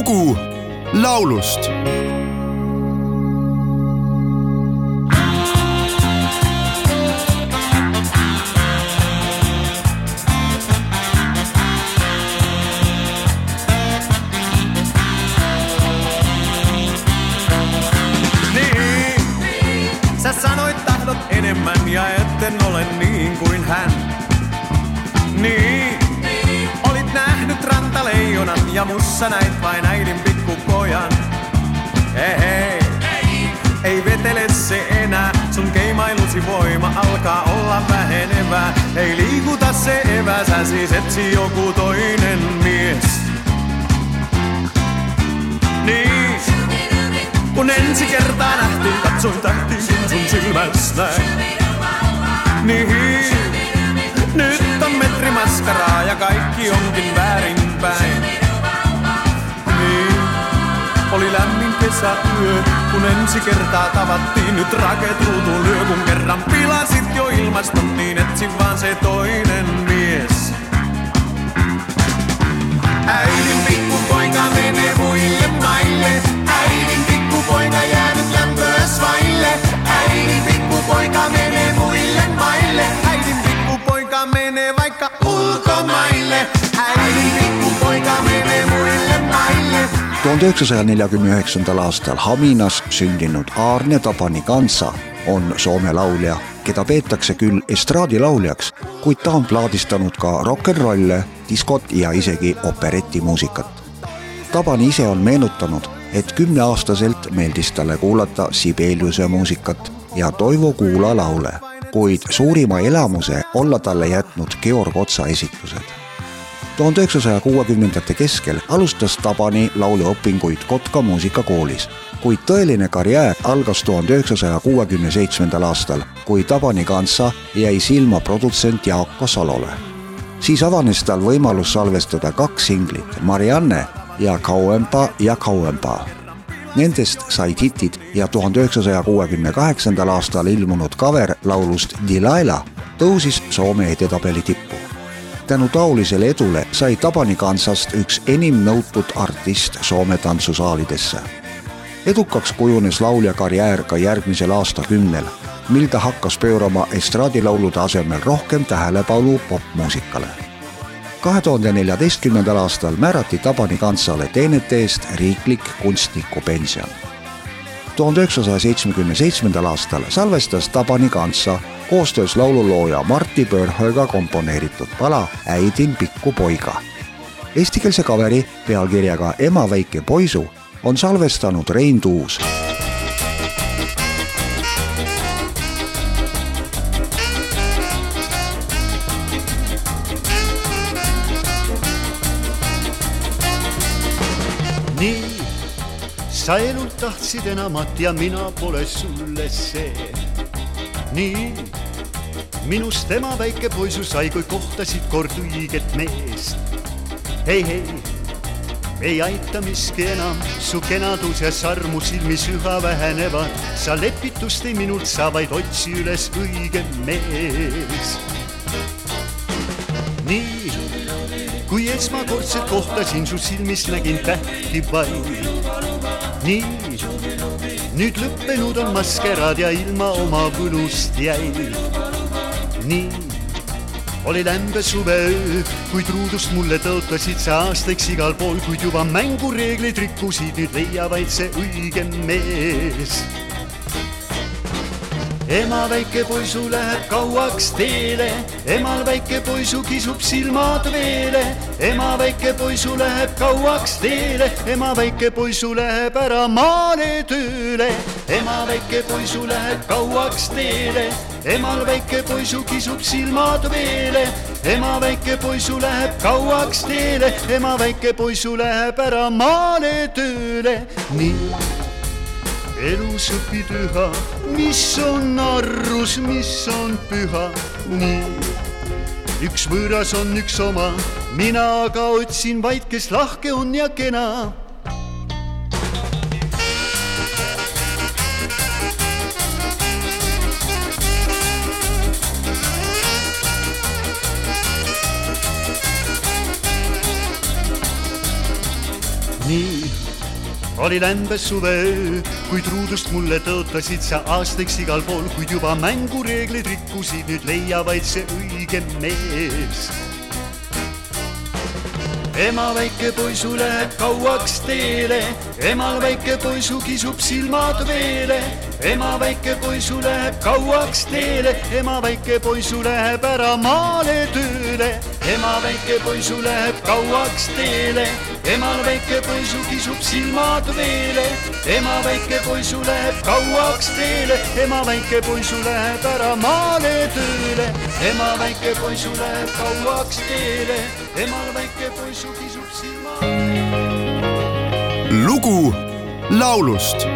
lugu laulust. Sä sanoit tahdot enemmän ja etten ole niin ja mussa näit vain äidin pikkupojan. Ei, hei, ei vetele se enää, sun keimailusi voima alkaa olla vähenevää. Ei liikuta se evä, sä siis etsi joku toinen mies. Niin, kun ensi kertaa nähtiin, katsoin tähtiin sun silmäs näin. Niin, nyt on metri maskaraa ja kaikki onkin väärinpäin. Oli lämmin kesäyö, kun ensi kertaa tavattiin. Nyt raket ruutuun lyö, kun kerran pilasit jo ilmaston, niin etsi vaan se toinen mies. Äidin pikkupoika menee muille maille. Äidin pikkupoika jäänyt lämpöäs vaille. Äidin pikkupoika menee muille maille. Äidin pikkupoika menee vaikka ulkomaille. 1949 aastal Haminas sündinud Aarne Tapani Kansa on Soome laulja, keda peetakse küll estraadilauljaks, kuid ta on plaadistanud ka rock n rolle, diskot ja isegi operetimuusikat. Tapani ise on meenutanud, et kümneaastaselt meeldis talle kuulata Sibeliuse muusikat ja Toivo Kuula laule, kuid suurima elamuse olla talle jätnud Georg Otsa esitused tuhande üheksasaja kuuekümnendate keskel alustas Tabani lauluõpinguid Kotka muusikakoolis, kuid tõeline karjäär algas tuhande üheksasaja kuuekümne seitsmendal aastal, kui Tabani kanssa jäi silma produtsent Jaako Salole. siis avanes tal võimalus salvestada kaks singlit, Marianne ja Kauempa ja Kauempa. Nendest said hitid ja tuhande üheksasaja kuuekümne kaheksandal aastal ilmunud cover laulust Delilah tõusis Soome edetabeli tippu tänu taolisele edule sai Tabani kansast üks enim nõutud artist Soome tantsusaalidesse. edukaks kujunes laulja karjäär ka järgmisel aastakümnel, mil ta hakkas pöörama estraadilaulude asemel rohkem tähelepanu popmuusikale. kahe tuhande neljateistkümnendal aastal määrati Tabani kansale teenete eest riiklik kunstnikupension. tuhande üheksasaja seitsmekümne seitsmendal aastal salvestas Tabani kansa koostöös laululooja Martti Pörhöga komponeeritud pala Äidin pikku poiga. Eestikeelse kaveri pealkirjaga Ema väike poisu on salvestanud Rein Tuus. nii, sa elult tahtsid enamat ja mina pole sulle see. nii, minust ema väike poisu sai, kui kohtasid kord õiget meest. ei, ei, ei aita miski enam, su kenadus ja sarmu silmis üha vähenevad. sa lepitust ei minult saa, vaid otsi üles õige mees. nii, kui esmakordselt kohtasin su silmis, nägin tähti vaid. nii, nüüd lõppenud on maskeraad ja ilma oma võlust jäi nii. Oli lämbe suveöö, kuid ruudust mulle tõotasid sa aastaks igal pool, kuid juba mängureegleid rikkusid, nüüd leia vaid see õige mees. ema väike poisu läheb kauaks teele, emal väike poisu kisub silmad veele, ema väike poisu läheb kauaks teele, ema väike poisu läheb ära maale tööle, ema väike poisu läheb kauaks teele emal väike poisu kisub silmad veele, ema väike poisu läheb kauaks teele, ema väike poisu läheb ära maale tööle, nii. elus õpid üha, mis on arrus, mis on püha, nii. üks võõras on üks oma, mina aga otsin vaid, kes lahke on ja kena nii oli lämbes suve kui truudust mulle tõotasid sa aastaks igal pool, kuid juba mängureeglid rikkusid, nüüd leia vaid see õige mees ema väike poisu läheb kauaks teele, emal väike poisu kisub silmad veele. Ema väike poisu läheb kauaks teele, ema väike poisu läheb ära maale tööle. ema väike poisu läheb kauaks teele, emal väike poisu kisub silmad veele. ema väike poisu läheb kauaks teele, ema väike poisu läheb ära maale tööle. ema väike poisu läheb kauaks teele, emal väike poisu kisub silmad. lugu laulust